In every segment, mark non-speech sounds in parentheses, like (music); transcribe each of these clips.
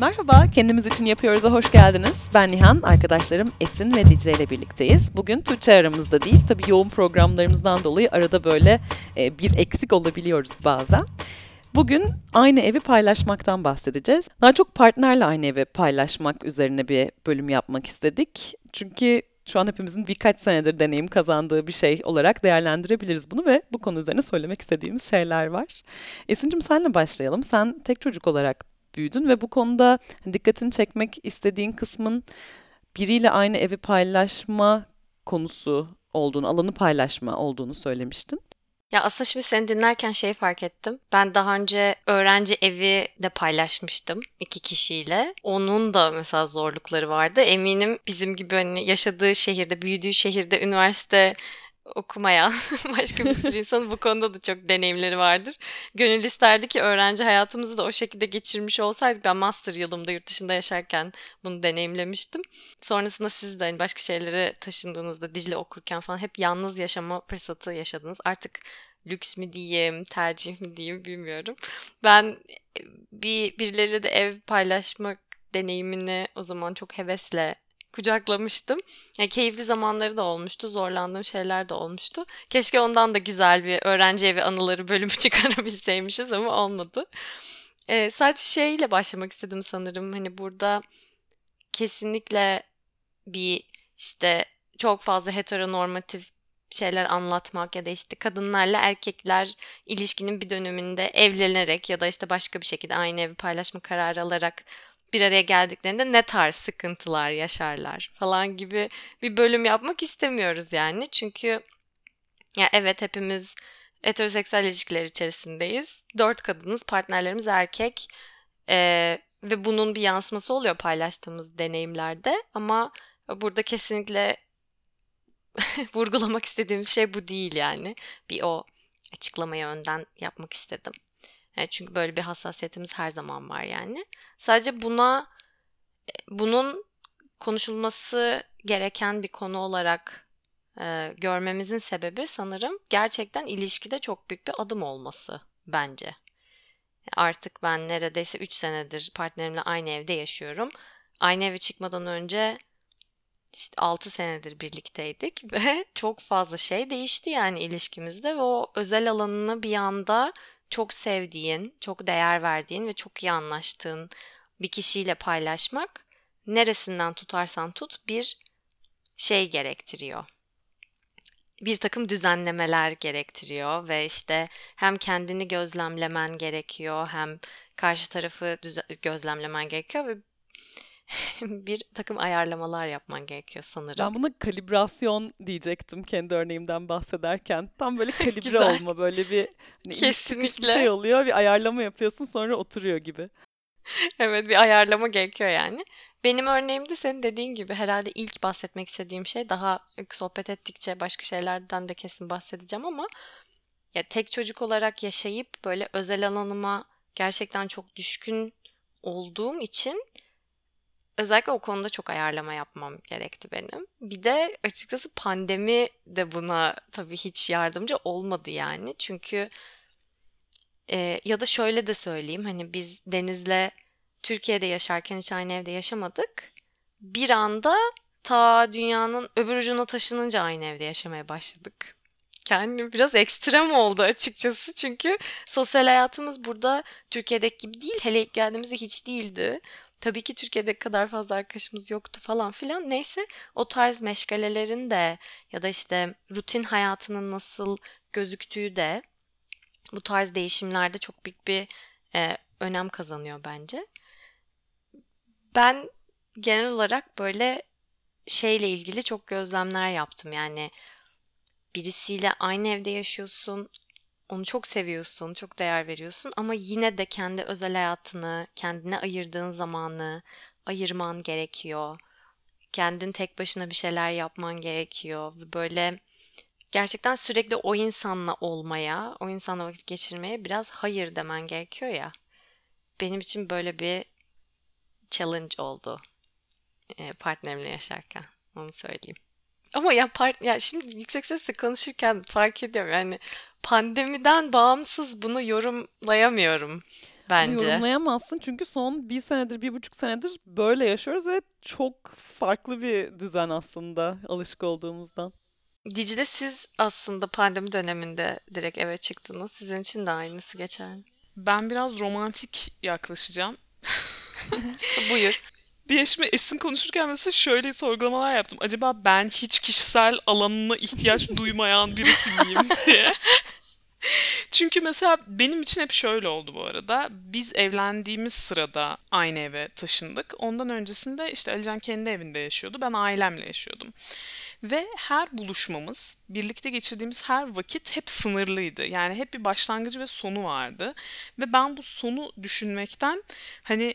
Merhaba, Kendimiz için Yapıyoruz'a hoş geldiniz. Ben Nihan, arkadaşlarım Esin ve Dicle ile birlikteyiz. Bugün Tuğçe aramızda değil, tabii yoğun programlarımızdan dolayı arada böyle e, bir eksik olabiliyoruz bazen. Bugün aynı evi paylaşmaktan bahsedeceğiz. Daha çok partnerle aynı evi paylaşmak üzerine bir bölüm yapmak istedik. Çünkü şu an hepimizin birkaç senedir deneyim kazandığı bir şey olarak değerlendirebiliriz bunu ve bu konu üzerine söylemek istediğimiz şeyler var. Esin'cim senle başlayalım. Sen tek çocuk olarak büyüdün ve bu konuda dikkatini çekmek istediğin kısmın biriyle aynı evi paylaşma konusu olduğunu, alanı paylaşma olduğunu söylemiştin. Ya aslında şimdi seni dinlerken şey fark ettim. Ben daha önce öğrenci evi de paylaşmıştım iki kişiyle. Onun da mesela zorlukları vardı. Eminim bizim gibi hani yaşadığı şehirde, büyüdüğü şehirde üniversite okumayan (laughs) başka bir sürü insanın bu konuda da çok deneyimleri vardır. Gönül isterdi ki öğrenci hayatımızı da o şekilde geçirmiş olsaydık. Ben master yılımda yurt dışında yaşarken bunu deneyimlemiştim. Sonrasında siz de hani başka şeylere taşındığınızda Dicle okurken falan hep yalnız yaşama fırsatı yaşadınız. Artık lüks mü diyeyim, tercih mi diyeyim bilmiyorum. Ben e, bir birileriyle de ev paylaşmak deneyimini o zaman çok hevesle kucaklamıştım. Yani keyifli zamanları da olmuştu, zorlandığım şeyler de olmuştu. Keşke ondan da güzel bir öğrenci evi anıları bölümü (laughs) çıkarabilseymişiz ama olmadı. Ee, sadece şeyle başlamak istedim sanırım. Hani burada kesinlikle bir işte çok fazla heteronormatif şeyler anlatmak ya da işte kadınlarla erkekler ilişkinin bir döneminde evlenerek ya da işte başka bir şekilde aynı evi paylaşma kararı alarak bir araya geldiklerinde ne tarz sıkıntılar yaşarlar falan gibi bir bölüm yapmak istemiyoruz yani. Çünkü ya evet hepimiz heteroseksüel ilişkiler içerisindeyiz. Dört kadınız, partnerlerimiz erkek ee, ve bunun bir yansıması oluyor paylaştığımız deneyimlerde. Ama burada kesinlikle (laughs) vurgulamak istediğimiz şey bu değil yani. Bir o açıklamayı önden yapmak istedim. Çünkü böyle bir hassasiyetimiz her zaman var yani. Sadece buna e, bunun konuşulması gereken bir konu olarak e, görmemizin sebebi sanırım gerçekten ilişkide çok büyük bir adım olması bence. Artık ben neredeyse 3 senedir partnerimle aynı evde yaşıyorum. Aynı eve çıkmadan önce işte 6 senedir birlikteydik (laughs) ve çok fazla şey değişti yani ilişkimizde ve o özel alanını bir anda çok sevdiğin, çok değer verdiğin ve çok iyi anlaştığın bir kişiyle paylaşmak neresinden tutarsan tut bir şey gerektiriyor. Bir takım düzenlemeler gerektiriyor ve işte hem kendini gözlemlemen gerekiyor hem karşı tarafı gözlemlemen gerekiyor ve (laughs) bir takım ayarlamalar yapman gerekiyor sanırım. Ben buna kalibrasyon diyecektim kendi örneğimden bahsederken. Tam böyle (laughs) kalibre olma böyle bir hani Kesinlikle. bir şey oluyor bir ayarlama yapıyorsun sonra oturuyor gibi. (laughs) evet bir ayarlama gerekiyor yani. Benim örneğimde senin dediğin gibi herhalde ilk bahsetmek istediğim şey daha sohbet ettikçe başka şeylerden de kesin bahsedeceğim ama ya tek çocuk olarak yaşayıp böyle özel alanıma gerçekten çok düşkün olduğum için özellikle o konuda çok ayarlama yapmam gerekti benim. Bir de açıkçası pandemi de buna tabii hiç yardımcı olmadı yani. Çünkü e, ya da şöyle de söyleyeyim hani biz Deniz'le Türkiye'de yaşarken hiç aynı evde yaşamadık. Bir anda ta dünyanın öbür ucuna taşınınca aynı evde yaşamaya başladık. Kendim biraz ekstrem oldu açıkçası çünkü sosyal hayatımız burada Türkiye'deki gibi değil. Hele ilk geldiğimizde hiç değildi. Tabii ki Türkiye'de kadar fazla arkadaşımız yoktu falan filan. Neyse o tarz meşgalelerin de ya da işte rutin hayatının nasıl gözüktüğü de bu tarz değişimlerde çok büyük bir e, önem kazanıyor bence. Ben genel olarak böyle şeyle ilgili çok gözlemler yaptım. Yani birisiyle aynı evde yaşıyorsun, onu çok seviyorsun, çok değer veriyorsun ama yine de kendi özel hayatını, kendine ayırdığın zamanı ayırman gerekiyor. Kendin tek başına bir şeyler yapman gerekiyor böyle gerçekten sürekli o insanla olmaya, o insanla vakit geçirmeye biraz hayır demen gerekiyor ya. Benim için böyle bir challenge oldu partnerimle yaşarken. Onu söyleyeyim. Ama ya part ya şimdi yüksek sesle konuşurken fark ediyorum yani pandemiden bağımsız bunu yorumlayamıyorum. bence. Yorumlayamazsın çünkü son bir senedir, bir buçuk senedir böyle yaşıyoruz ve çok farklı bir düzen aslında alışık olduğumuzdan. Dicle siz aslında pandemi döneminde direkt eve çıktınız. Sizin için de aynısı geçer mi? Ben biraz romantik yaklaşacağım. (laughs) Buyur. Bir eşime Esin konuşurken mesela şöyle sorgulamalar yaptım. Acaba ben hiç kişisel alanına ihtiyaç (laughs) duymayan birisi miyim diye. Çünkü mesela benim için hep şöyle oldu bu arada. Biz evlendiğimiz sırada aynı eve taşındık. Ondan öncesinde işte Alican kendi evinde yaşıyordu. Ben ailemle yaşıyordum. Ve her buluşmamız, birlikte geçirdiğimiz her vakit hep sınırlıydı. Yani hep bir başlangıcı ve sonu vardı. Ve ben bu sonu düşünmekten hani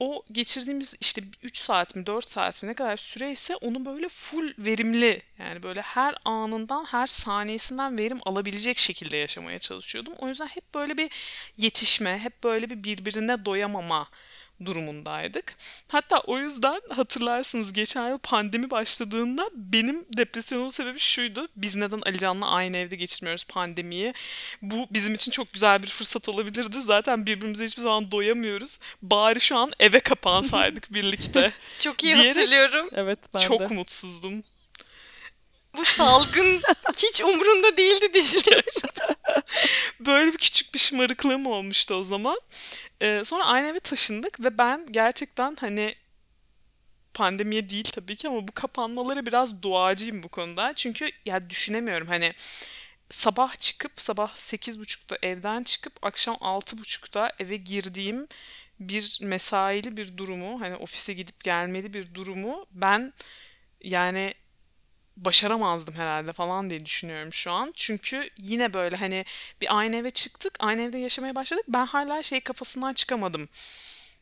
o geçirdiğimiz işte 3 saat mi 4 saat mi ne kadar süreyse onu böyle full verimli yani böyle her anından her saniyesinden verim alabilecek şekilde yaşamaya çalışıyordum. O yüzden hep böyle bir yetişme, hep böyle bir birbirine doyamama durumundaydık. Hatta o yüzden hatırlarsınız geçen yıl pandemi başladığında benim depresyonumun sebebi şuydu. Biz neden Alican'la aynı evde geçirmiyoruz pandemiyi? Bu bizim için çok güzel bir fırsat olabilirdi. Zaten birbirimize hiçbir zaman doyamıyoruz. Bari şu an eve kapansaydık (laughs) birlikte. Çok iyi Diyerek- hatırlıyorum. Evet ben çok de. mutsuzdum. Bu salgın (laughs) hiç umrunda değildi Dicle. Böyle bir küçük bir şımarıklığım olmuştu o zaman. Ee, sonra aynı eve taşındık ve ben gerçekten hani pandemiye değil tabii ki ama bu kapanmalara biraz doğacıyım bu konuda. Çünkü ya düşünemiyorum hani sabah çıkıp sabah 8.30'da evden çıkıp akşam 6.30'da eve girdiğim bir mesaili bir durumu hani ofise gidip gelmeli bir durumu ben yani başaramazdım herhalde falan diye düşünüyorum şu an. Çünkü yine böyle hani bir aynı eve çıktık, aynı evde yaşamaya başladık. Ben hala şey kafasından çıkamadım.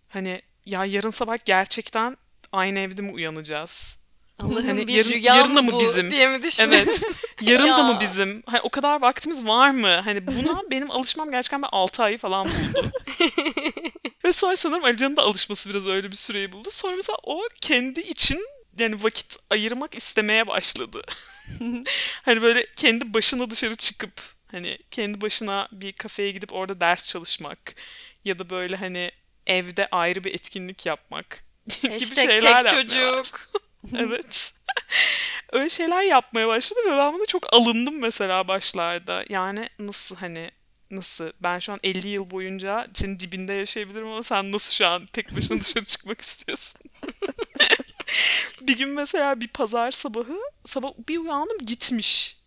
Hani ya yarın sabah gerçekten aynı evde mi uyanacağız? Allah'ım Hani bir yarın- rüya yarın da mı mı bu bizim? diye mi düşünüyorsun? Evet. Yarın da mı (laughs) bizim? Hani o kadar vaktimiz var mı? Hani buna benim alışmam gerçekten bir 6 ayı falan buldu. (laughs) Ve sonra sanırım Alican'ın da alışması biraz öyle bir süreyi buldu. Sonra mesela o kendi için yani vakit ayırmak istemeye başladı. (laughs) hani böyle kendi başına dışarı çıkıp hani kendi başına bir kafeye gidip orada ders çalışmak ya da böyle hani evde ayrı bir etkinlik yapmak (laughs) gibi Hashtag şeyler tek çocuk. (laughs) Evet. Öyle şeyler yapmaya başladı ve ben buna çok alındım mesela başlarda. Yani nasıl hani nasıl ben şu an 50 yıl boyunca senin dibinde yaşayabilirim ama sen nasıl şu an tek başına dışarı çıkmak istiyorsun? (laughs) bir gün mesela bir pazar sabahı sabah bir uyandım gitmiş.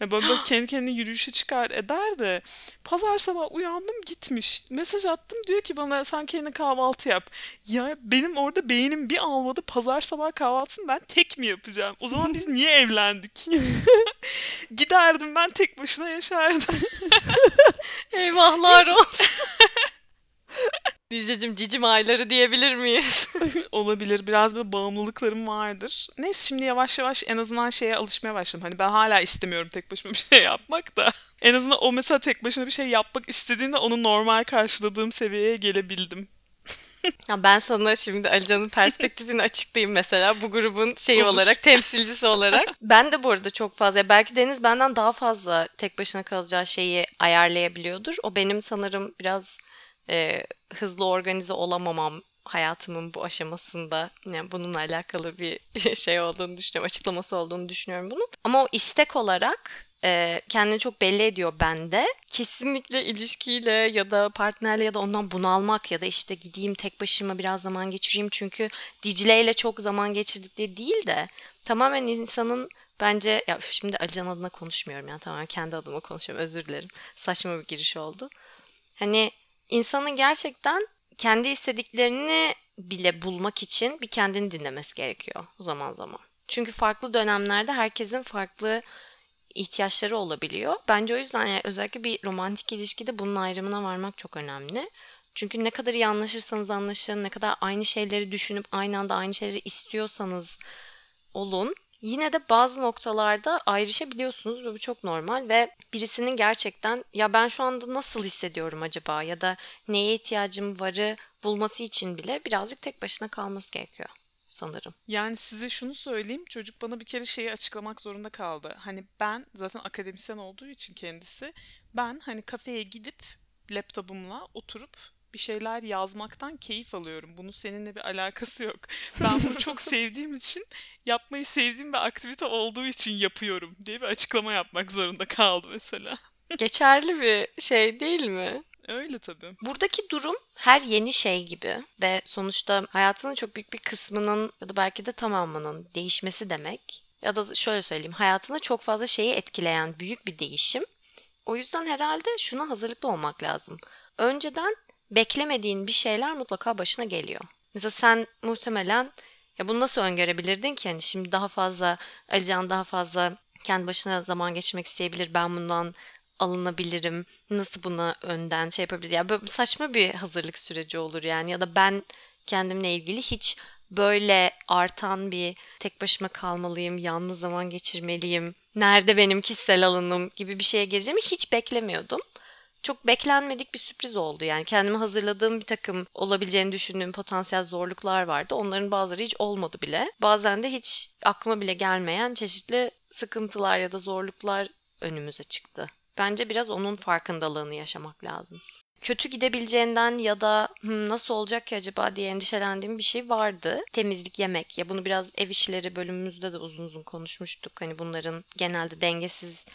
Yani böyle, böyle (gasps) kendi kendine yürüyüşe çıkar eder de pazar sabah uyandım gitmiş. Mesaj attım diyor ki bana sen kendine kahvaltı yap. Ya benim orada beynim bir almadı pazar sabah kahvaltısını ben tek mi yapacağım? O zaman biz niye (laughs) evlendik? (laughs) Giderdim ben tek başına yaşardım. Eyvahlar olsun. (laughs) Dicle'cim cicim ayları diyebilir miyiz? (laughs) Olabilir. Biraz böyle bağımlılıklarım vardır. Neyse şimdi yavaş yavaş en azından şeye alışmaya başladım. Hani ben hala istemiyorum tek başıma bir şey yapmak da. (laughs) En azından o mesela tek başına bir şey yapmak istediğinde onu normal karşıladığım seviyeye gelebildim. Ya ben sana şimdi Alican'ın perspektifini açıklayayım mesela bu grubun şeyi Olur. olarak, temsilcisi olarak. Ben de bu arada çok fazla, belki Deniz benden daha fazla tek başına kalacağı şeyi ayarlayabiliyordur. O benim sanırım biraz e, hızlı organize olamamam hayatımın bu aşamasında. Yani bununla alakalı bir (laughs) şey olduğunu düşünüyorum, açıklaması olduğunu düşünüyorum bunun. Ama o istek olarak e, kendini çok belli ediyor bende. Kesinlikle ilişkiyle ya da partnerle ya da ondan bunalmak ya da işte gideyim tek başıma biraz zaman geçireyim çünkü Dicle ile çok zaman geçirdik diye değil de tamamen insanın bence ya şimdi Alican adına konuşmuyorum yani tamamen kendi adıma konuşuyorum özür dilerim. Saçma bir giriş oldu. Hani insanın gerçekten kendi istediklerini bile bulmak için bir kendini dinlemesi gerekiyor zaman zaman. Çünkü farklı dönemlerde herkesin farklı ihtiyaçları olabiliyor. Bence o yüzden yani özellikle bir romantik ilişkide bunun ayrımına varmak çok önemli. Çünkü ne kadar iyi anlaşırsanız anlaşın, ne kadar aynı şeyleri düşünüp aynı anda aynı şeyleri istiyorsanız olun. Yine de bazı noktalarda ayrışabiliyorsunuz ve bu çok normal ve birisinin gerçekten ya ben şu anda nasıl hissediyorum acaba ya da neye ihtiyacım varı bulması için bile birazcık tek başına kalması gerekiyor sanırım. Yani size şunu söyleyeyim. Çocuk bana bir kere şeyi açıklamak zorunda kaldı. Hani ben zaten akademisyen olduğu için kendisi ben hani kafeye gidip laptopumla oturup bir şeyler yazmaktan keyif alıyorum. Bunun seninle bir alakası yok. Ben bunu çok (laughs) sevdiğim için, yapmayı sevdiğim bir aktivite olduğu için yapıyorum diye bir açıklama yapmak zorunda kaldı mesela. Geçerli bir şey değil mi? Öyle tabii. Buradaki durum her yeni şey gibi ve sonuçta hayatının çok büyük bir kısmının ya da belki de tamamının değişmesi demek. Ya da şöyle söyleyeyim, hayatını çok fazla şeyi etkileyen büyük bir değişim. O yüzden herhalde şuna hazırlıklı olmak lazım. Önceden beklemediğin bir şeyler mutlaka başına geliyor. Mesela sen muhtemelen ya bunu nasıl öngörebilirdin ki? Hani şimdi daha fazla Alican daha fazla kendi başına zaman geçirmek isteyebilir. Ben bundan alınabilirim. Nasıl buna önden şey yapabiliriz? Ya böyle saçma bir hazırlık süreci olur yani. Ya da ben kendimle ilgili hiç böyle artan bir tek başıma kalmalıyım, yalnız zaman geçirmeliyim, nerede benim kişisel alanım gibi bir şeye gireceğimi hiç beklemiyordum. Çok beklenmedik bir sürpriz oldu yani. Kendime hazırladığım bir takım olabileceğini düşündüğüm potansiyel zorluklar vardı. Onların bazıları hiç olmadı bile. Bazen de hiç aklıma bile gelmeyen çeşitli sıkıntılar ya da zorluklar önümüze çıktı. Bence biraz onun farkındalığını yaşamak lazım. Kötü gidebileceğinden ya da "Hmm, nasıl olacak ki acaba diye endişelendiğim bir şey vardı. Temizlik, yemek. Ya bunu biraz ev işleri bölümümüzde de uzun uzun konuşmuştuk. Hani bunların genelde dengesiz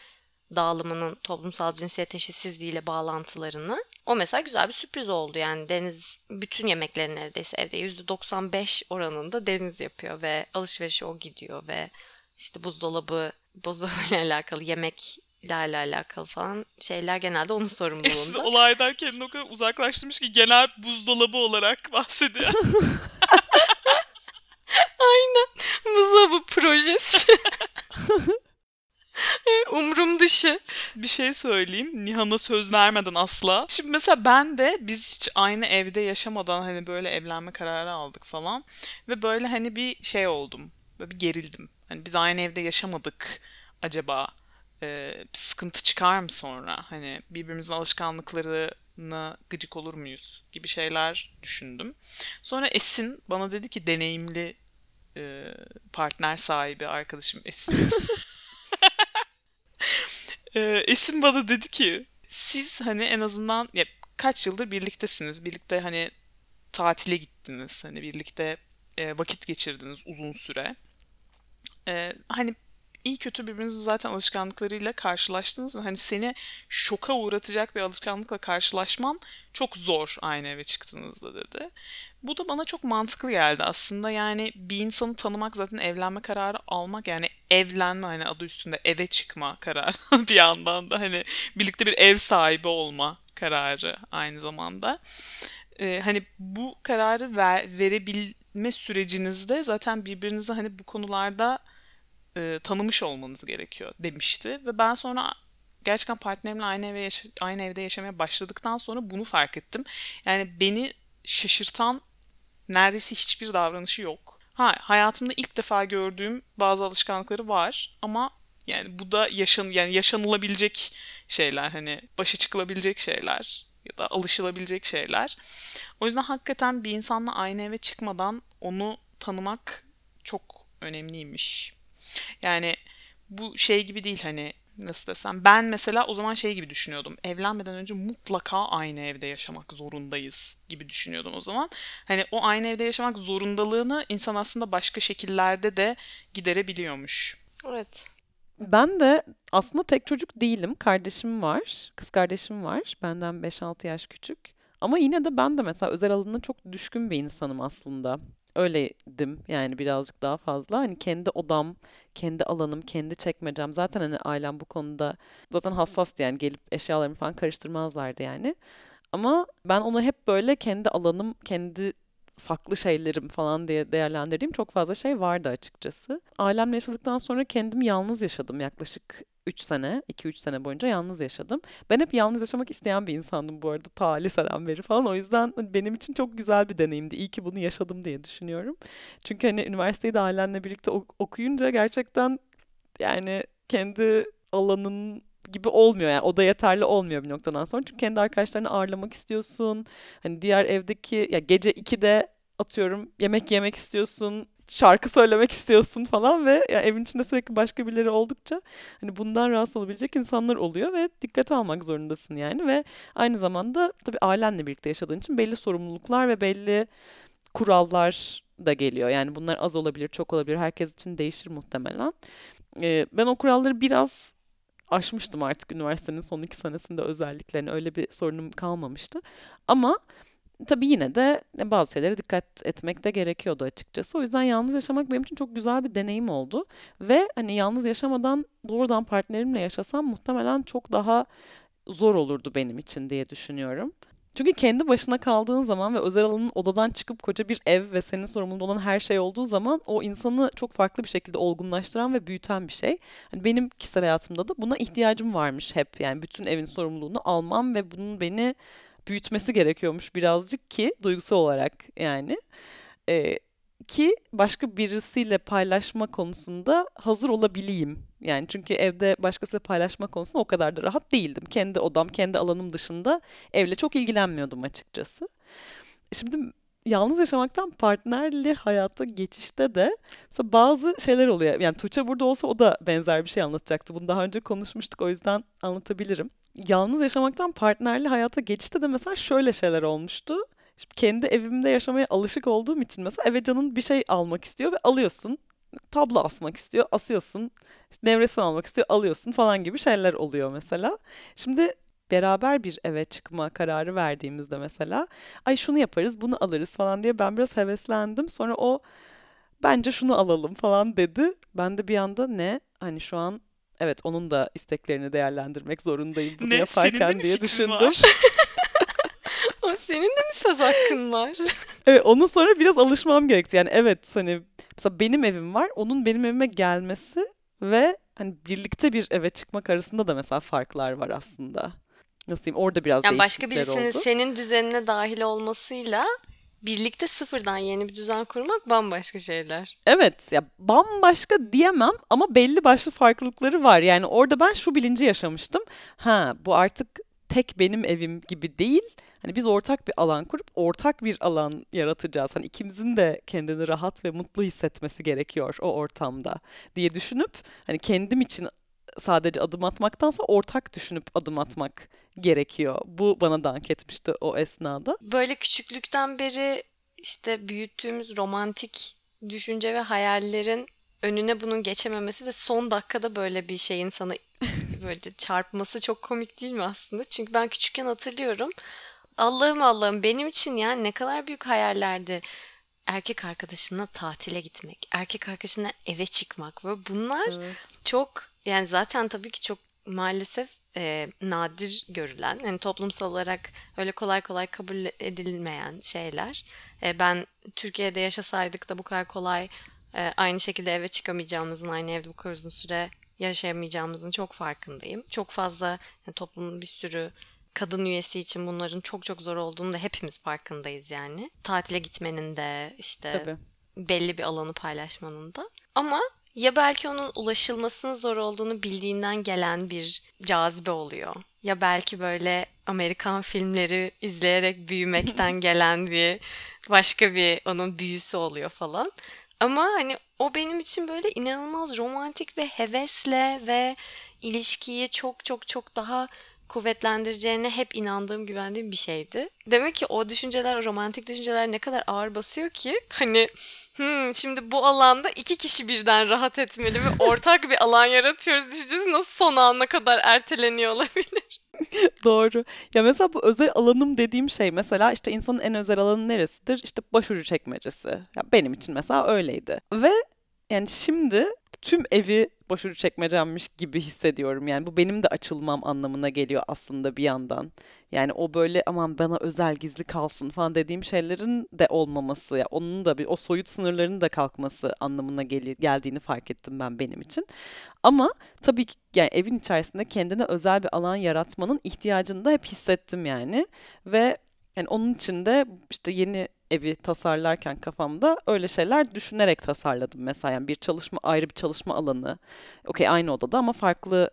dağılımının toplumsal cinsiyet eşitsizliğiyle bağlantılarını. O mesela güzel bir sürpriz oldu. Yani Deniz bütün yemeklerini neredeyse evde %95 oranında Deniz yapıyor ve alışverişe o gidiyor ve işte buzdolabı, buzdolabıyla (laughs) alakalı yemeklerle alakalı falan şeyler genelde onun Esin sorumluluğunda. olaydan kendini o kadar uzaklaştırmış ki genel buzdolabı olarak (laughs) bahsediyor. (laughs) Buzdolabı projesi. (laughs) Umrum dışı. bir şey söyleyeyim. Nihan'a söz vermeden asla. Şimdi mesela ben de biz hiç aynı evde yaşamadan hani böyle evlenme kararı aldık falan. Ve böyle hani bir şey oldum. Böyle bir gerildim. Hani biz aynı evde yaşamadık. Acaba e, sıkıntı çıkar mı sonra? Hani birbirimizin alışkanlıklarına gıcık olur muyuz? Gibi şeyler düşündüm. Sonra Esin bana dedi ki deneyimli e, partner sahibi arkadaşım Esin. (laughs) Ee, Esin bana dedi ki siz hani en azından ya kaç yıldır birliktesiniz. Birlikte hani tatile gittiniz. Hani birlikte e, vakit geçirdiniz uzun süre. Ee, hani iyi kötü birbirinizin zaten alışkanlıklarıyla karşılaştınız ve hani seni şoka uğratacak bir alışkanlıkla karşılaşman çok zor aynı eve çıktığınızda dedi. Bu da bana çok mantıklı geldi aslında. Yani bir insanı tanımak zaten evlenme kararı almak yani evlenme hani adı üstünde eve çıkma kararı (laughs) bir yandan da hani birlikte bir ev sahibi olma kararı aynı zamanda. Ee, hani bu kararı ver, verebilme sürecinizde zaten birbirinizi hani bu konularda e, tanımış olmanız gerekiyor demişti ve ben sonra gerçekten partnerimle aynı eve yaşa- aynı evde yaşamaya başladıktan sonra bunu fark ettim. Yani beni şaşırtan neredeyse hiçbir davranışı yok. Ha, hayatımda ilk defa gördüğüm bazı alışkanlıkları var ama yani bu da yaşan yani yaşanılabilecek şeyler hani başa çıkılabilecek şeyler ya da alışılabilecek şeyler. O yüzden hakikaten bir insanla aynı eve çıkmadan onu tanımak çok önemliymiş. Yani bu şey gibi değil hani nasıl desem ben mesela o zaman şey gibi düşünüyordum. Evlenmeden önce mutlaka aynı evde yaşamak zorundayız gibi düşünüyordum o zaman. Hani o aynı evde yaşamak zorundalığını insan aslında başka şekillerde de giderebiliyormuş. Evet. Ben de aslında tek çocuk değilim. Kardeşim var. Kız kardeşim var. Benden 5-6 yaş küçük. Ama yine de ben de mesela özel alanına çok düşkün bir insanım aslında. Öyleydim yani birazcık daha fazla. Hani kendi odam, kendi alanım, kendi çekmecem. Zaten hani ailem bu konuda zaten hassastı yani gelip eşyalarımı falan karıştırmazlardı yani. Ama ben onu hep böyle kendi alanım, kendi saklı şeylerim falan diye değerlendirdiğim çok fazla şey vardı açıkçası. Ailemle yaşadıktan sonra kendim yalnız yaşadım yaklaşık 3 sene, 2-3 sene boyunca yalnız yaşadım. Ben hep yalnız yaşamak isteyen bir insandım bu arada ta liseden beri falan. O yüzden hani benim için çok güzel bir deneyimdi. İyi ki bunu yaşadım diye düşünüyorum. Çünkü hani üniversiteyi de ailenle birlikte ok- okuyunca gerçekten yani kendi alanın gibi olmuyor yani o da yeterli olmuyor bir noktadan sonra çünkü kendi arkadaşlarını ağırlamak istiyorsun hani diğer evdeki ya gece 2'de atıyorum yemek yemek istiyorsun şarkı söylemek istiyorsun falan ve yani evin içinde sürekli başka birileri oldukça hani bundan rahatsız olabilecek insanlar oluyor ve dikkate almak zorundasın yani ve aynı zamanda tabii ailenle birlikte yaşadığın için belli sorumluluklar ve belli kurallar da geliyor. Yani bunlar az olabilir, çok olabilir. Herkes için değişir muhtemelen. Ee, ben o kuralları biraz aşmıştım artık üniversitenin son iki senesinde özellikle. Yani öyle bir sorunum kalmamıştı. Ama tabii yine de bazı şeylere dikkat etmek de gerekiyordu açıkçası. O yüzden yalnız yaşamak benim için çok güzel bir deneyim oldu. Ve hani yalnız yaşamadan doğrudan partnerimle yaşasam muhtemelen çok daha zor olurdu benim için diye düşünüyorum. Çünkü kendi başına kaldığın zaman ve özel alanın odadan çıkıp koca bir ev ve senin sorumluluğun olan her şey olduğu zaman o insanı çok farklı bir şekilde olgunlaştıran ve büyüten bir şey. Hani benim kişisel hayatımda da buna ihtiyacım varmış hep. Yani bütün evin sorumluluğunu almam ve bunun beni büyütmesi gerekiyormuş birazcık ki duygusal olarak yani. Ee, ki başka birisiyle paylaşma konusunda hazır olabileyim. Yani çünkü evde başkasıyla paylaşma konusunda o kadar da rahat değildim. Kendi odam, kendi alanım dışında evle çok ilgilenmiyordum açıkçası. Şimdi yalnız yaşamaktan partnerli hayata geçişte de mesela bazı şeyler oluyor. Yani Tuğçe burada olsa o da benzer bir şey anlatacaktı. Bunu daha önce konuşmuştuk o yüzden anlatabilirim. Yalnız yaşamaktan partnerli hayata geçişte de mesela şöyle şeyler olmuştu. Şimdi kendi evimde yaşamaya alışık olduğum için mesela eve canın bir şey almak istiyor ve alıyorsun. Tablo asmak istiyor, asıyorsun. İşte nevresim almak istiyor, alıyorsun falan gibi şeyler oluyor mesela. Şimdi beraber bir eve çıkma kararı verdiğimizde mesela ay şunu yaparız, bunu alırız falan diye ben biraz heveslendim. Sonra o bence şunu alalım falan dedi. Ben de bir anda ne? Hani şu an evet onun da isteklerini değerlendirmek zorundayım bunu Ne? Senin de yaparken mi diye düşündüm. (laughs) Ama senin de mi söz hakkın var? Evet, onun sonra biraz alışmam gerekti. Yani evet hani mesela benim evim var, onun benim evime gelmesi ve hani birlikte bir eve çıkmak arasında da mesela farklar var aslında. Nasıl diyeyim? Orada biraz Yani başka birisinin oldu. senin düzenine dahil olmasıyla birlikte sıfırdan yeni bir düzen kurmak bambaşka şeyler. Evet ya bambaşka diyemem ama belli başlı farklılıkları var. Yani orada ben şu bilinci yaşamıştım. Ha bu artık tek benim evim gibi değil. Hani biz ortak bir alan kurup ortak bir alan yaratacağız. Hani ikimizin de kendini rahat ve mutlu hissetmesi gerekiyor o ortamda diye düşünüp hani kendim için sadece adım atmaktansa ortak düşünüp adım atmak gerekiyor. Bu bana dank etmişti o esnada. Böyle küçüklükten beri işte büyüttüğümüz romantik düşünce ve hayallerin önüne bunun geçememesi ve son dakikada böyle bir şeyin sana (laughs) böyle çarpması çok komik değil mi aslında? Çünkü ben küçükken hatırlıyorum. Allah'ım Allah'ım benim için ya ne kadar büyük hayallerdi. Erkek arkadaşınla tatile gitmek, erkek arkadaşınla eve çıkmak ve bunlar çok yani zaten tabii ki çok maalesef e, nadir görülen, yani toplumsal olarak öyle kolay kolay kabul edilmeyen şeyler. E, ben Türkiye'de yaşasaydık da bu kadar kolay e, aynı şekilde eve çıkamayacağımızın, aynı evde bu kadar uzun süre yaşayamayacağımızın çok farkındayım. Çok fazla yani toplumun bir sürü kadın üyesi için bunların çok çok zor olduğunu da hepimiz farkındayız yani. Tatile gitmenin de işte Tabii. belli bir alanı paylaşmanın da. Ama ya belki onun ulaşılmasının zor olduğunu bildiğinden gelen bir cazibe oluyor. Ya belki böyle Amerikan filmleri izleyerek büyümekten (laughs) gelen bir başka bir onun büyüsü oluyor falan. Ama hani o benim için böyle inanılmaz romantik ve hevesle ve ilişkiyi çok çok çok daha kuvvetlendireceğine hep inandığım, güvendiğim bir şeydi. Demek ki o düşünceler, o romantik düşünceler ne kadar ağır basıyor ki hani hmm, şimdi bu alanda iki kişi birden rahat etmeli ve (laughs) ortak bir alan yaratıyoruz düşüncesi nasıl son ana kadar erteleniyor olabilir? (laughs) Doğru. Ya mesela bu özel alanım dediğim şey mesela işte insanın en özel alanı neresidir? İşte başucu çekmecesi. Ya benim için mesela öyleydi. Ve yani şimdi tüm evi başucu çekmecemmiş gibi hissediyorum. Yani bu benim de açılmam anlamına geliyor aslında bir yandan. Yani o böyle aman bana özel gizli kalsın falan dediğim şeylerin de olmaması ya onun da bir o soyut sınırların da kalkması anlamına gelir, geldiğini fark ettim ben benim için. Ama tabii ki yani evin içerisinde kendine özel bir alan yaratmanın ihtiyacını da hep hissettim yani. Ve yani onun için de işte yeni evi tasarlarken kafamda öyle şeyler düşünerek tasarladım mesela. Yani bir çalışma ayrı bir çalışma alanı. Okey aynı odada ama farklı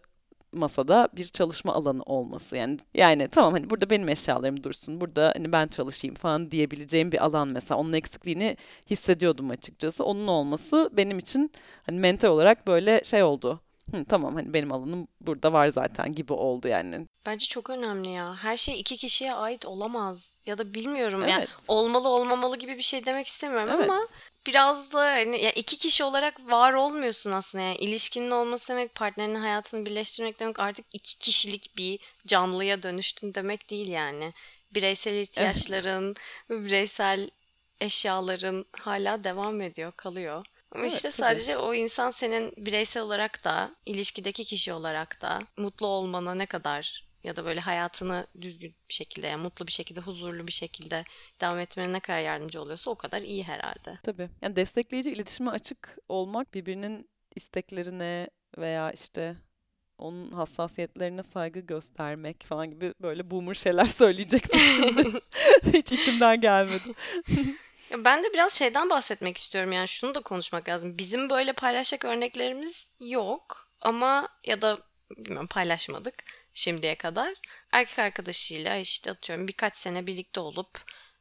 masada bir çalışma alanı olması. Yani yani tamam hani burada benim eşyalarım dursun. Burada hani ben çalışayım falan diyebileceğim bir alan mesela. Onun eksikliğini hissediyordum açıkçası. Onun olması benim için hani mental olarak böyle şey oldu. Hı, tamam hani benim alanım burada var zaten gibi oldu yani. Bence çok önemli ya. Her şey iki kişiye ait olamaz. Ya da bilmiyorum yani Evet. olmalı olmamalı gibi bir şey demek istemiyorum Evet. ama biraz da hani ya iki kişi olarak var olmuyorsun aslında. Yani ilişkinin olması demek partnerinin hayatını birleştirmek demek artık iki kişilik bir canlıya dönüştün demek değil yani. Bireysel ihtiyaçların, bireysel eşyaların hala devam ediyor, kalıyor. Ama Evet, işte tabii. sadece o insan senin bireysel olarak da, ilişkideki kişi olarak da mutlu olmana ne kadar ya da böyle hayatını düzgün bir şekilde, yani mutlu bir şekilde, huzurlu bir şekilde devam etmene ne kadar yardımcı oluyorsa o kadar iyi herhalde. Tabii. Yani destekleyici iletişime açık olmak birbirinin isteklerine veya işte onun hassasiyetlerine saygı göstermek falan gibi böyle boomer şeyler (laughs) söyleyecektim şimdi. (laughs) Hiç içimden gelmedi. (laughs) Ya Ben de biraz şeyden bahsetmek istiyorum yani şunu da konuşmak lazım. Bizim böyle paylaşacak örneklerimiz yok ama ya da bilmiyorum paylaşmadık şimdiye kadar. Erkek arkadaşıyla işte atıyorum birkaç sene birlikte olup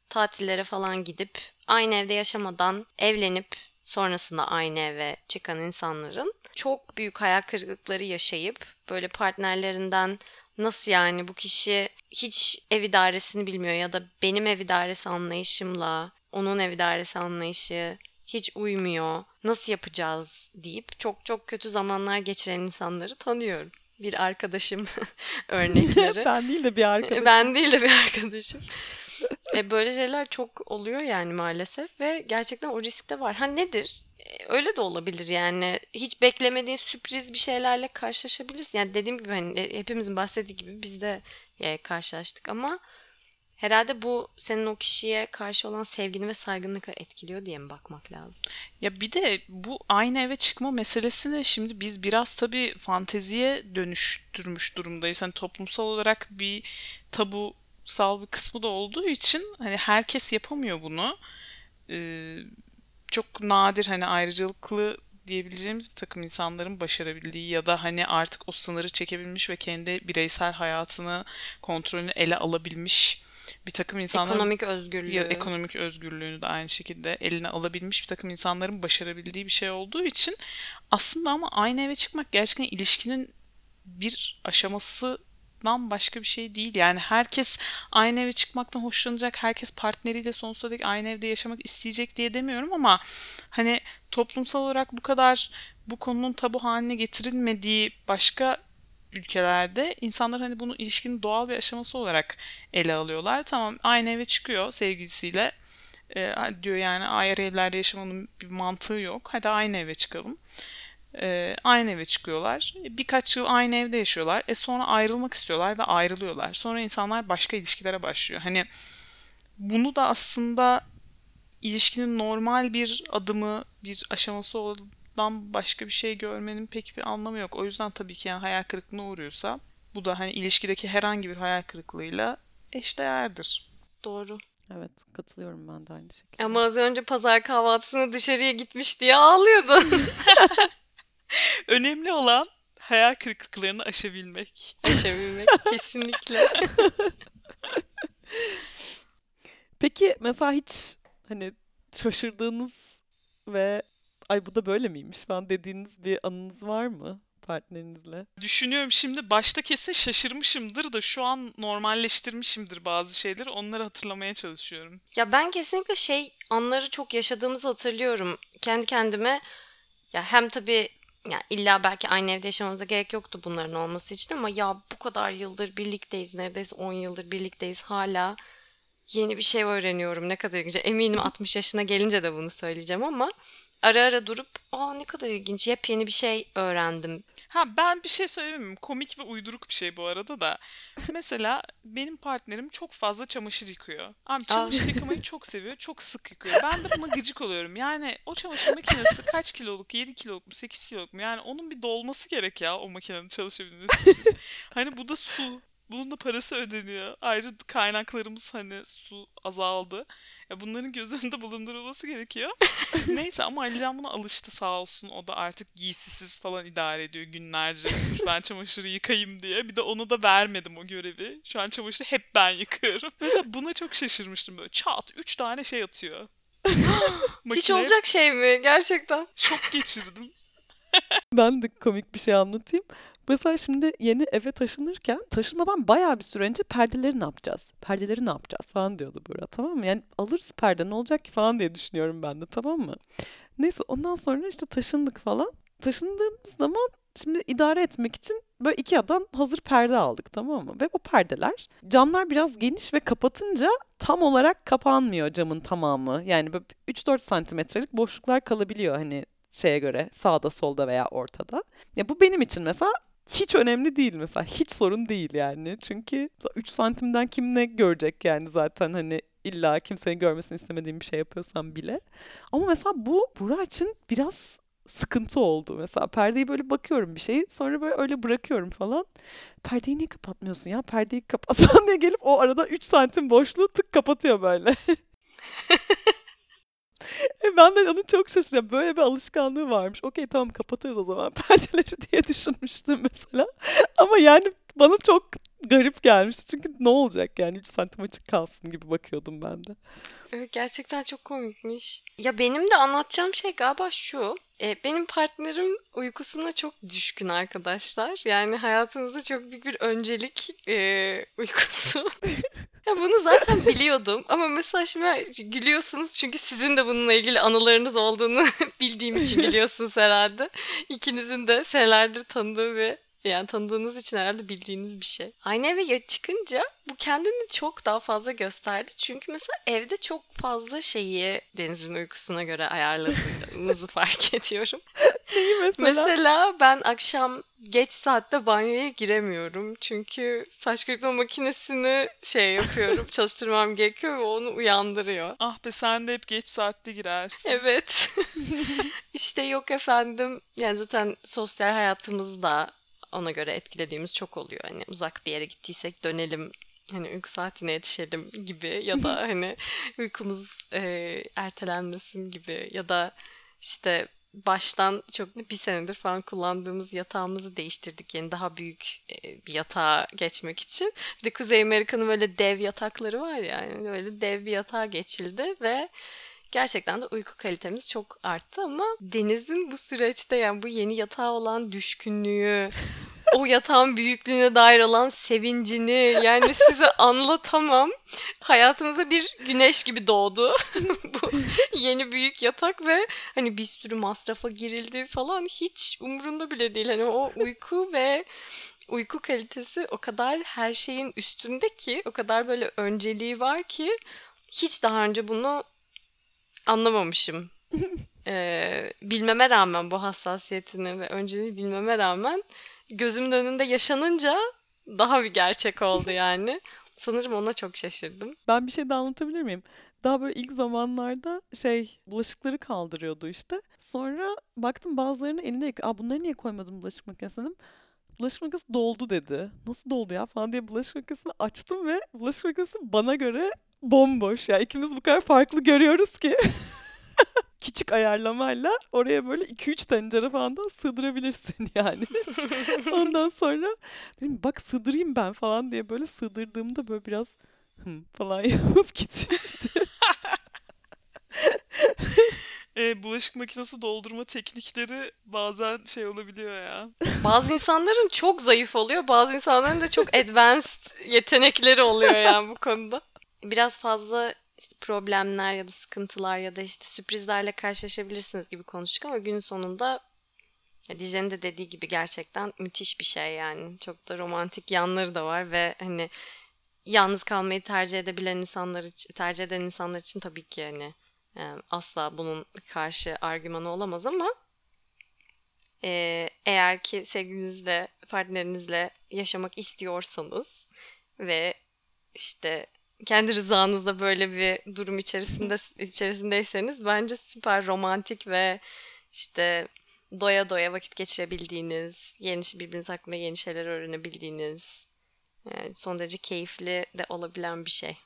tatillere falan gidip aynı evde yaşamadan evlenip sonrasında aynı eve çıkan insanların çok büyük hayal kırıklıkları yaşayıp böyle partnerlerinden nasıl yani bu kişi hiç ev idaresini bilmiyor ya da benim ev idaresi anlayışımla onun ev idaresi anlayışı hiç uymuyor. Nasıl yapacağız deyip çok çok kötü zamanlar geçiren insanları tanıyorum. Bir arkadaşım (laughs) örnekleri. ben değil de bir arkadaşım. Ben değil de bir arkadaşım. E, böyle şeyler çok oluyor yani maalesef ve gerçekten o risk de var. Ha nedir? E, Öyle de olabilir yani. Hiç beklemediğin sürpriz bir şeylerle karşılaşabilirsin. Yani dediğim gibi hani e, hepimizin bahsettiği gibi biz de e, karşılaştık ama herhalde bu senin o kişiye karşı olan sevgini ve saygını etkiliyor diye mi bakmak lazım? Ya bir de bu aynı eve çıkma meselesini şimdi biz biraz tabii fanteziye dönüştürmüş durumdayız. Hani toplumsal olarak bir tabusal bir kısmı da olduğu için hani herkes yapamıyor bunu. Ee, çok nadir hani ayrıcalıklı diyebileceğimiz bir takım insanların başarabildiği ya da hani artık o sınırı çekebilmiş ve kendi bireysel hayatını kontrolünü ele alabilmiş bir takım insanların Ekonomik özgürlüğü. ya ekonomik özgürlüğünü de aynı şekilde eline alabilmiş bir takım insanların başarabildiği bir şey olduğu için aslında ama aynı eve çıkmak gerçekten ilişkinin bir aşamasından başka bir şey değil. Yani herkes aynı eve çıkmaktan hoşlanacak, herkes partneriyle sonsuza dek aynı evde yaşamak isteyecek diye demiyorum ama hani toplumsal olarak bu kadar bu konunun tabu haline getirilmediği başka ülkelerde insanlar hani bunu ilişkinin doğal bir aşaması olarak ele alıyorlar. Tamam aynı eve çıkıyor sevgilisiyle. Ee, diyor yani ayrı evlerde yaşamanın bir mantığı yok. Hadi aynı eve çıkalım. Ee, aynı eve çıkıyorlar. Birkaç yıl aynı evde yaşıyorlar. E sonra ayrılmak istiyorlar ve ayrılıyorlar. Sonra insanlar başka ilişkilere başlıyor. Hani bunu da aslında ilişkinin normal bir adımı, bir aşaması dan başka bir şey görmenin pek bir anlamı yok. O yüzden tabii ki yani hayal kırıklığına uğruyorsa bu da hani ilişkideki herhangi bir hayal kırıklığıyla eşdeğerdir. Doğru. Evet katılıyorum ben de aynı şekilde. Ama az önce pazar kahvaltısına dışarıya gitmiş diye ağlıyordun. (laughs) Önemli olan hayal kırıklıklarını aşabilmek. Yaşabilmek (laughs) kesinlikle. Peki mesela hiç hani şaşırdığınız ve ay bu da böyle miymiş falan dediğiniz bir anınız var mı partnerinizle? Düşünüyorum şimdi başta kesin şaşırmışımdır da şu an normalleştirmişimdir bazı şeyleri. Onları hatırlamaya çalışıyorum. Ya ben kesinlikle şey anları çok yaşadığımızı hatırlıyorum. Kendi kendime ya hem tabii ya illa belki aynı evde yaşamamıza gerek yoktu bunların olması için ama ya bu kadar yıldır birlikteyiz neredeyse 10 yıldır birlikteyiz hala yeni bir şey öğreniyorum ne kadar ilginç. Eminim 60 yaşına gelince de bunu söyleyeceğim ama ara ara durup aa ne kadar ilginç yepyeni bir şey öğrendim. Ha ben bir şey söyleyeyim mi? Komik ve uyduruk bir şey bu arada da. (laughs) Mesela benim partnerim çok fazla çamaşır yıkıyor. Abi çamaşır yıkamayı çok seviyor. Çok sık yıkıyor. Ben de buna gıcık oluyorum. Yani o çamaşır makinesi kaç kiloluk? 7 kiloluk mu? 8 kiloluk mu? Yani onun bir dolması gerek ya o makinenin çalışabilmesi için. (laughs) Hani bu da su. Bunun da parası ödeniyor. Ayrıca kaynaklarımız hani su azaldı. Ya bunların göz önünde bulundurulması gerekiyor. (laughs) Neyse ama Alican buna alıştı sağ olsun. O da artık giysisiz falan idare ediyor günlerce. Sırf ben çamaşırı yıkayayım diye. Bir de ona da vermedim o görevi. Şu an çamaşırı hep ben yıkıyorum. (laughs) Mesela buna çok şaşırmıştım böyle. Çat üç tane şey atıyor. (laughs) Hiç olacak şey mi? Gerçekten. Şok geçirdim. Ben de komik bir şey anlatayım. Mesela şimdi yeni eve taşınırken taşınmadan bayağı bir süre önce perdeleri ne yapacağız? Perdeleri ne yapacağız falan diyordu Buğra tamam mı? Yani alırız perde ne olacak ki falan diye düşünüyorum ben de tamam mı? Neyse ondan sonra işte taşındık falan. Taşındığımız zaman şimdi idare etmek için böyle Ikea'dan hazır perde aldık tamam mı? Ve o perdeler camlar biraz geniş ve kapatınca tam olarak kapanmıyor camın tamamı. Yani böyle 3-4 santimetrelik boşluklar kalabiliyor hani şeye göre sağda solda veya ortada. Ya bu benim için mesela hiç önemli değil mesela. Hiç sorun değil yani. Çünkü 3 santimden kim ne görecek yani zaten hani illa kimsenin görmesini istemediğim bir şey yapıyorsam bile. Ama mesela bu Burak için biraz sıkıntı oldu. Mesela perdeyi böyle bakıyorum bir şey sonra böyle öyle bırakıyorum falan. Perdeyi niye kapatmıyorsun ya? Perdeyi kapat (laughs) falan diye gelip o arada 3 santim boşluğu tık kapatıyor böyle. (laughs) (laughs) E ben de onu çok şaşırıyorum. Böyle bir alışkanlığı varmış. Okey tamam kapatırız o zaman (laughs) perdeleri diye düşünmüştüm mesela. (laughs) Ama yani bana çok garip gelmişti. Çünkü ne olacak yani 3 santim açık kalsın gibi bakıyordum ben de. Evet, gerçekten çok komikmiş. Ya benim de anlatacağım şey galiba şu. E, benim partnerim uykusuna çok düşkün arkadaşlar. Yani hayatımızda çok büyük bir öncelik e, uykusu. Ya bunu zaten biliyordum ama mesela şimdi gülüyorsunuz çünkü sizin de bununla ilgili anılarınız olduğunu (laughs) bildiğim için gülüyorsunuz herhalde. İkinizin de senelerdir tanıdığı ve yani tanıdığınız için herhalde bildiğiniz bir şey. Aynı eve ya çıkınca bu kendini çok daha fazla gösterdi. Çünkü mesela evde çok fazla şeyi Deniz'in uykusuna göre ayarladığınızı (laughs) fark ediyorum. Neyi mesela? Mesela ben akşam geç saatte banyoya giremiyorum. Çünkü saç kurutma makinesini şey yapıyorum, (laughs) çalıştırmam gerekiyor ve onu uyandırıyor. Ah be sen de hep geç saatte girersin. Evet. (laughs) işte yok efendim. Yani zaten sosyal hayatımızda ona göre etkilediğimiz çok oluyor. Hani uzak bir yere gittiysek dönelim hani uyku saatine yetişelim gibi ya da (laughs) hani uykumuz e, ertelenmesin gibi ya da işte baştan çok bir senedir falan kullandığımız yatağımızı değiştirdik. Yani daha büyük e, bir yatağa geçmek için. Bir de Kuzey Amerika'nın böyle dev yatakları var ya. Yani böyle dev bir yatağa geçildi ve gerçekten de uyku kalitemiz çok arttı ama Deniz'in bu süreçte yani bu yeni yatağa olan düşkünlüğü, (laughs) o yatağın büyüklüğüne dair olan sevincini yani size anlatamam. Hayatımıza bir güneş gibi doğdu (laughs) bu yeni büyük yatak ve hani bir sürü masrafa girildi falan hiç umurunda bile değil. Hani o uyku ve uyku kalitesi o kadar her şeyin üstünde ki o kadar böyle önceliği var ki hiç daha önce bunu anlamamışım. (laughs) Ee, bilmeme rağmen bu hassasiyetini ve önceliğini bilmeme rağmen gözümün önünde yaşanınca daha bir gerçek oldu (laughs) yani. Sanırım ona çok şaşırdım. Ben bir şey de anlatabilir miyim? Daha böyle ilk zamanlarda şey bulaşıkları kaldırıyordu işte. Sonra baktım bazılarını elinde yıkıyor. Aa bunları niye koymadım bulaşık makinesine dedim. Bulaşık makinesi doldu dedi. Nasıl doldu ya falan diye bulaşık makinesini açtım ve bulaşık makinesi bana göre bomboş. Ya ikimiz bu kadar farklı görüyoruz ki. (laughs) Küçük ayarlamayla oraya böyle 2-3 tencere falan da sığdırabilirsin (laughs) yani. Ondan sonra dedim bak sığdırayım ben falan diye böyle sığdırdığımda böyle biraz hım falan (laughs) yapıp gitmişti. E, bulaşık makinesi doldurma teknikleri bazen şey olabiliyor ya. Bazı insanların çok zayıf oluyor, bazı insanların da çok advanced yetenekleri oluyor yani bu konuda. Biraz fazla işte problemler ya da sıkıntılar ya da işte sürprizlerle karşılaşabilirsiniz gibi konuştuk ama günün sonunda ya Dicle'nin de dediği gibi gerçekten müthiş bir şey yani. Çok da romantik yanları da var ve hani yalnız kalmayı tercih edebilen insanlar için, tercih eden insanlar için tabii ki hani e, asla bunun karşı argümanı olamaz ama e, eğer ki sevgilinizle, partnerinizle yaşamak istiyorsanız ve işte kendi rızanızla böyle bir durum içerisinde içerisindeyseniz bence süper romantik ve işte doya doya vakit geçirebildiğiniz, yeni birbiriniz hakkında yeni şeyler öğrenebildiğiniz Yani son derece keyifli de olabilen bir şey.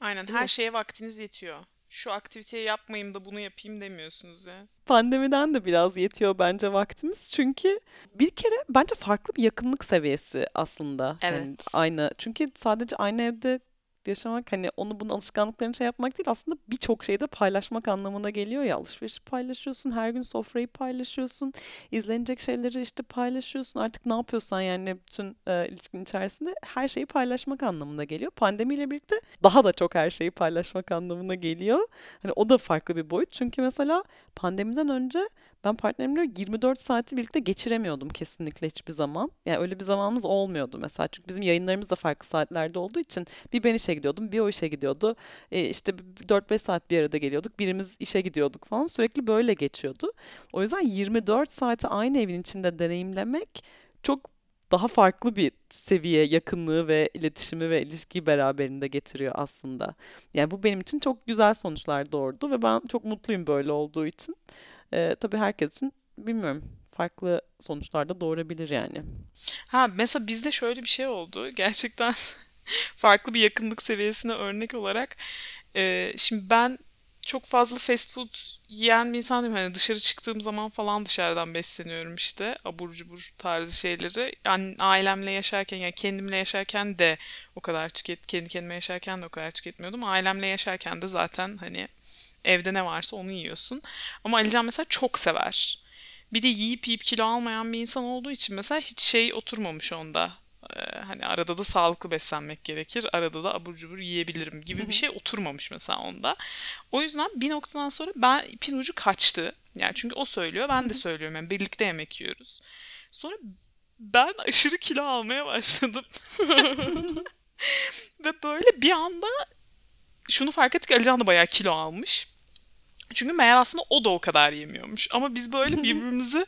Aynen Değil her mi? şeye vaktiniz yetiyor. Şu aktiviteyi yapmayayım da bunu yapayım demiyorsunuz ya. Pandemiden de biraz yetiyor bence vaktimiz. Çünkü bir kere bence farklı bir yakınlık seviyesi aslında. Yani Evet. aynı. Çünkü sadece aynı evde yaşamak hani onu bunun alışkanlıklarını şey yapmak değil aslında birçok şeyde paylaşmak anlamına geliyor ya. Alışverişi paylaşıyorsun her gün sofrayı paylaşıyorsun izlenecek şeyleri işte paylaşıyorsun. Artık ne yapıyorsan yani bütün e, ilişkin içerisinde her şeyi paylaşmak anlamına geliyor. Pandemiyle birlikte daha da çok her şeyi paylaşmak anlamına geliyor. Hani o da farklı bir boyut. Çünkü mesela pandemiden önce ben partnerimle 24 saati birlikte geçiremiyordum kesinlikle hiçbir zaman. Yani öyle bir zamanımız olmuyordu mesela. Çünkü bizim yayınlarımız da farklı saatlerde olduğu için bir ben işe gidiyordum, bir o işe gidiyordu. E, işte 4-5 saat bir arada geliyorduk. Birimiz işe gidiyorduk falan. Sürekli böyle geçiyordu. O yüzden 24 saati aynı evin içinde deneyimlemek çok daha farklı bir seviye yakınlığı ve iletişimi ve ilişkiyi beraberinde getiriyor aslında. Yani bu benim için çok güzel sonuçlar doğurdu ve ben çok mutluyum böyle olduğu için. Ee, tabii herkes için bilmiyorum farklı sonuçlar da doğurabilir yani. Ha mesela bizde şöyle bir şey oldu. (laughs) Gerçekten farklı bir yakınlık seviyesine örnek olarak. e, şimdi ben çok fazla fast food yiyen bir insan değilim. Hani dışarı çıktığım zaman falan dışarıdan besleniyorum işte. Abur cubur tarzı şeyleri. Yani ailemle yaşarken yani kendimle yaşarken de o kadar tüket, kendi kendime yaşarken de o kadar tüketmiyordum. Ailemle yaşarken de zaten hani evde ne varsa onu yiyorsun. Ama Alican mesela çok sever. Bir de yiyip yiyip kilo almayan bir insan olduğu için mesela hiç şey oturmamış onda. Ee, hani arada da sağlıklı beslenmek gerekir. Arada da abur cubur yiyebilirim gibi bir şey oturmamış mesela onda. O yüzden bir noktadan sonra ben ipin ucu kaçtı. Yani çünkü o söylüyor ben de söylüyorum. Yani birlikte yemek yiyoruz. Sonra ben (laughs) aşırı kilo almaya başladım. (laughs) Ve böyle bir anda şunu fark ettik Alican da bayağı kilo almış. Çünkü meğer aslında o da o kadar yemiyormuş. Ama biz böyle birbirimizi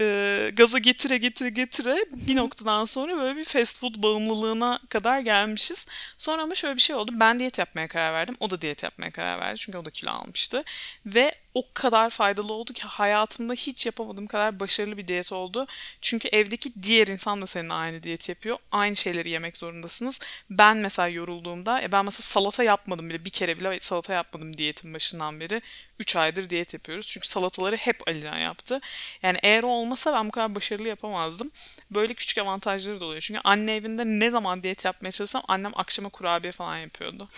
e, gaza getire getire getire bir noktadan sonra böyle bir fast food bağımlılığına kadar gelmişiz. Sonra ama şöyle bir şey oldu. Ben diyet yapmaya karar verdim. O da diyet yapmaya karar verdi. Çünkü o da kilo almıştı. Ve o kadar faydalı oldu ki hayatımda hiç yapamadığım kadar başarılı bir diyet oldu. Çünkü evdeki diğer insan da senin aynı diyet yapıyor. Aynı şeyleri yemek zorundasınız. Ben mesela yorulduğumda, e ben mesela salata yapmadım bile. Bir kere bile salata yapmadım diyetin başından beri. 3 aydır diyet yapıyoruz. Çünkü salataları hep Alican yaptı. Yani eğer o olmasa ben bu kadar başarılı yapamazdım. Böyle küçük avantajları da oluyor. Çünkü anne evinde ne zaman diyet yapmaya çalışsam annem akşama kurabiye falan yapıyordu.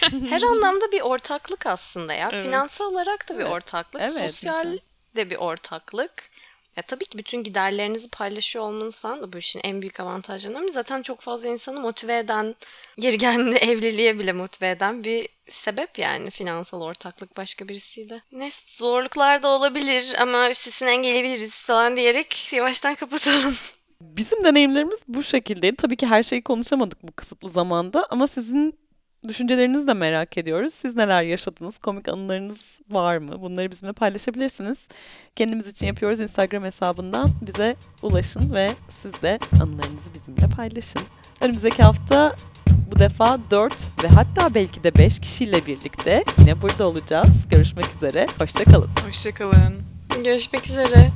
(laughs) Her anlamda bir ortaklık aslında ya. Evet. Finansal olarak da bir ortaklık, Evet, sosyal güzel. de bir ortaklık. Ya tabii ki bütün giderlerinizi paylaşıyor olmanız falan da bu işin en büyük avantajlarından biri. Zaten çok fazla insanı motive eden, kendini (laughs) evliliğe bile motive eden bir sebep yani finansal ortaklık başka birisiyle. Neyse zorluklar da olabilir ama üstesinden gelebiliriz falan diyerek yavaştan kapatalım. Bizim deneyimlerimiz bu şekildeydi. Tabii ki her şeyi konuşamadık bu kısıtlı zamanda ama sizin düşüncelerinizi de merak ediyoruz. Siz neler yaşadınız? Komik anılarınız var mı? Bunları bizimle paylaşabilirsiniz. Kendimiz için yapıyoruz Instagram hesabından bize ulaşın ve siz de anılarınızı bizimle paylaşın. Önümüzdeki hafta bu defa 4 ve hatta belki de 5 kişiyle birlikte yine burada olacağız. Görüşmek üzere. Hoşçakalın. Hoşçakalın. Görüşmek üzere.